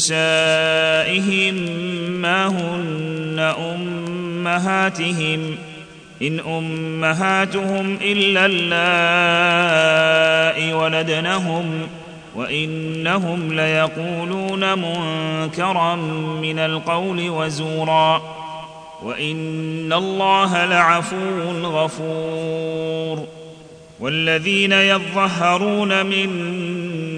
نسائهم ما هن أمهاتهم إن أمهاتهم إلا اللائي ولدنهم وإنهم ليقولون منكرا من القول وزورا وإن الله لعفو غفور. والذين يظهرون من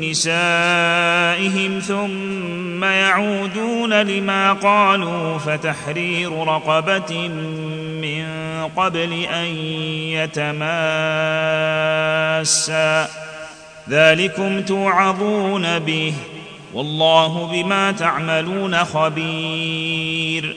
نسائهم ثم يعودون لما قالوا فتحرير رقبة من قبل أن يتماسا. ذلكم توعظون به. والله بما تعملون خبير.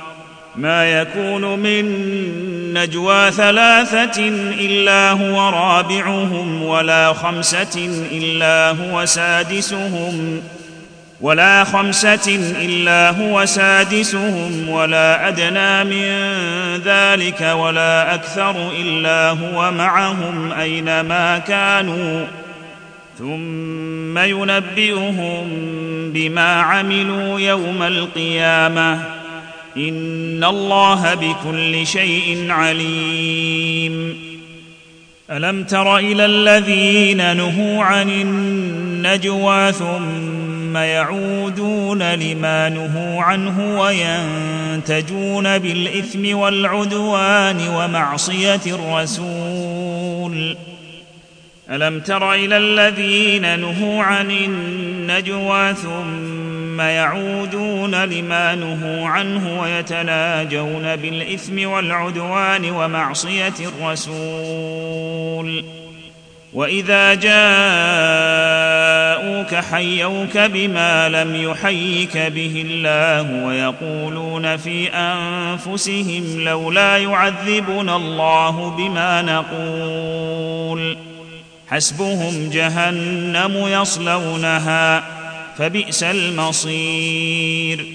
ما يكون من نجوى ثلاثة إلا هو رابعهم ولا خمسة إلا هو سادسهم ولا خمسة إلا هو سادسهم ولا أدنى من ذلك ولا أكثر إلا هو معهم أينما كانوا ثم ينبئهم بما عملوا يوم القيامة إن الله بكل شيء عليم. ألم تر إلى الذين نهوا عن النجوى ثم يعودون لما نهوا عنه وينتجون بالاثم والعدوان ومعصيه الرسول. الم تر إلى الذين نهوا عن النجوى ثم يعودون لما نهوا عنه ويتناجون بالإثم والعدوان ومعصية الرسول. وإذا جاءوك حيوك بما لم يحيك به الله ويقولون في أنفسهم لولا يعذبنا الله بما نقول. حسبهم جهنم يصلونها. فبئس المصير.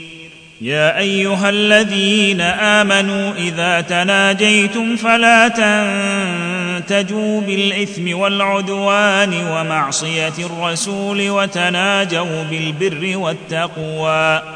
يا أيها الذين آمنوا إذا تناجيتم فلا تنتجوا بالإثم والعدوان ومعصية الرسول وتناجوا بالبر والتقوى.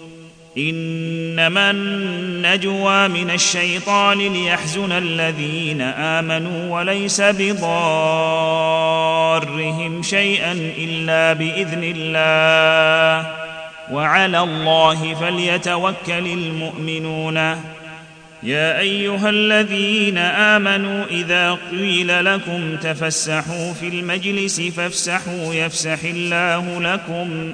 إنما النجوى من الشيطان ليحزن الذين آمنوا وليس بضارهم شيئا إلا بإذن الله. وعلى الله فليتوكل المؤمنون. يا أيها الذين آمنوا إذا قيل لكم تفسحوا في المجلس فافسحوا يفسح الله لكم.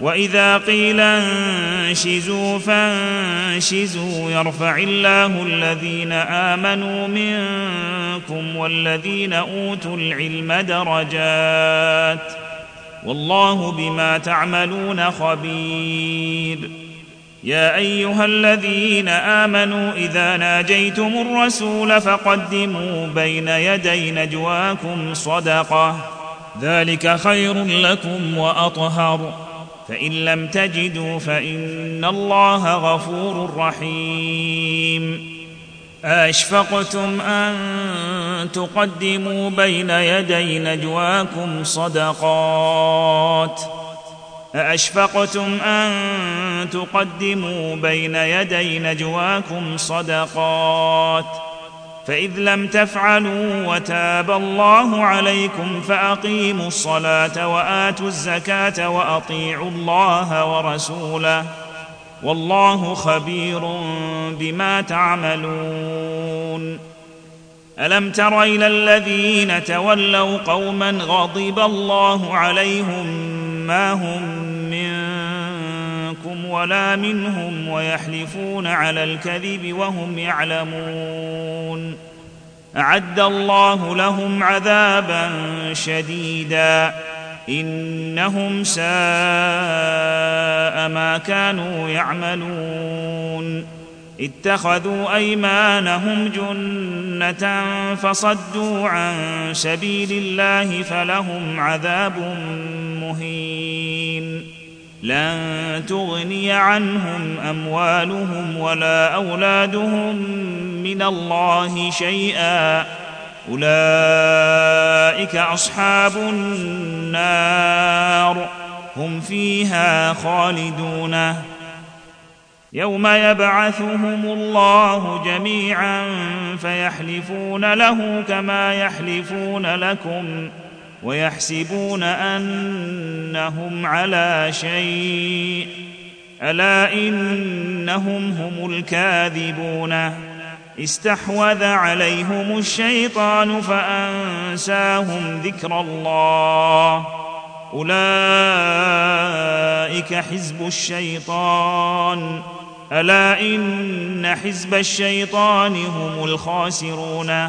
واذا قيل انشزوا فانشزوا يرفع الله الذين امنوا منكم والذين اوتوا العلم درجات والله بما تعملون خبير يا ايها الذين امنوا اذا ناجيتم الرسول فقدموا بين يدي نجواكم صدقه ذلك خير لكم واطهر فإن لم تجدوا فإن الله غفور رحيم. أشفقتم أن تقدموا بين يدي نجواكم صدقات. أأشفقتم أن تقدموا بين يدي نجواكم صدقات. فإذ لم تفعلوا وتاب الله عليكم فأقيموا الصلاة وآتوا الزكاة وأطيعوا الله ورسوله والله خبير بما تعملون. ألم تر إلى الذين تولوا قوما غضب الله عليهم ما هم ولا منهم ويحلفون على الكذب وهم يعلمون. أعد الله لهم عذابا شديدا. إنهم ساء ما كانوا يعملون. اتخذوا أيمانهم جنة فصدوا عن سبيل الله فلهم عذاب مهين. لن تغني عنهم اموالهم ولا اولادهم من الله شيئا اولئك اصحاب النار هم فيها خالدون يوم يبعثهم الله جميعا فيحلفون له كما يحلفون لكم ويحسبون أنهم على شيء. ألا إنهم هم الكاذبون. استحوذ عليهم الشيطان فأنساهم ذكر الله. أولئك حزب الشيطان. ألا إن حزب الشيطان هم الخاسرون.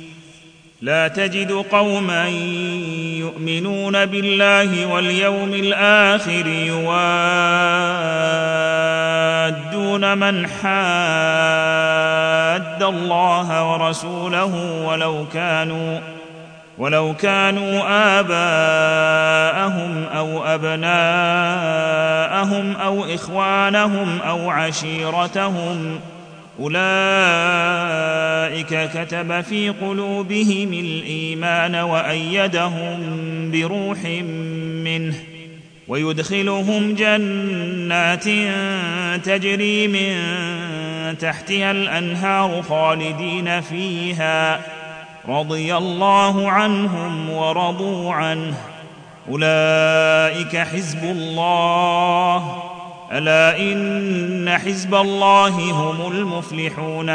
لا تجد قوما يؤمنون بالله واليوم الآخر يوادون من حاد الله ورسوله ولو كانوا ولو كانوا آباءهم أو أبناءهم أو إخوانهم أو عشيرتهم أولئك كتب في قلوبهم الإيمان وأيدهم بروح منه ويدخلهم جنات تجري من تحتها الأنهار خالدين فيها رضي الله عنهم ورضوا عنه أولئك حزب الله ألا إن حزب الله هم المفلحون